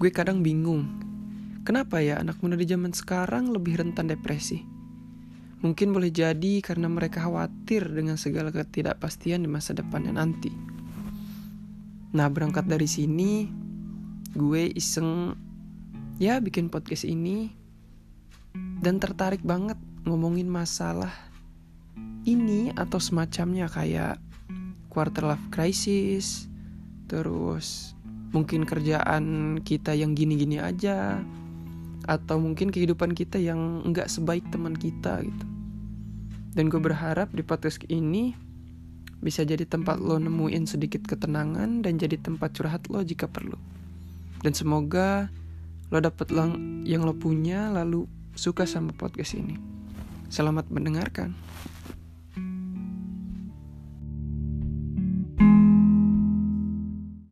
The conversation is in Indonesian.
gue kadang bingung. Kenapa ya anak muda di zaman sekarang lebih rentan depresi? Mungkin boleh jadi karena mereka khawatir dengan segala ketidakpastian di masa depannya nanti. Nah, berangkat dari sini, gue iseng ya bikin podcast ini dan tertarik banget ngomongin masalah ini atau semacamnya kayak quarter life crisis, terus mungkin kerjaan kita yang gini-gini aja, atau mungkin kehidupan kita yang nggak sebaik teman kita gitu. Dan gue berharap di podcast ini bisa jadi tempat lo nemuin sedikit ketenangan dan jadi tempat curhat lo jika perlu. Dan semoga lo dapet lang yang lo punya lalu suka sama podcast ini. Selamat mendengarkan.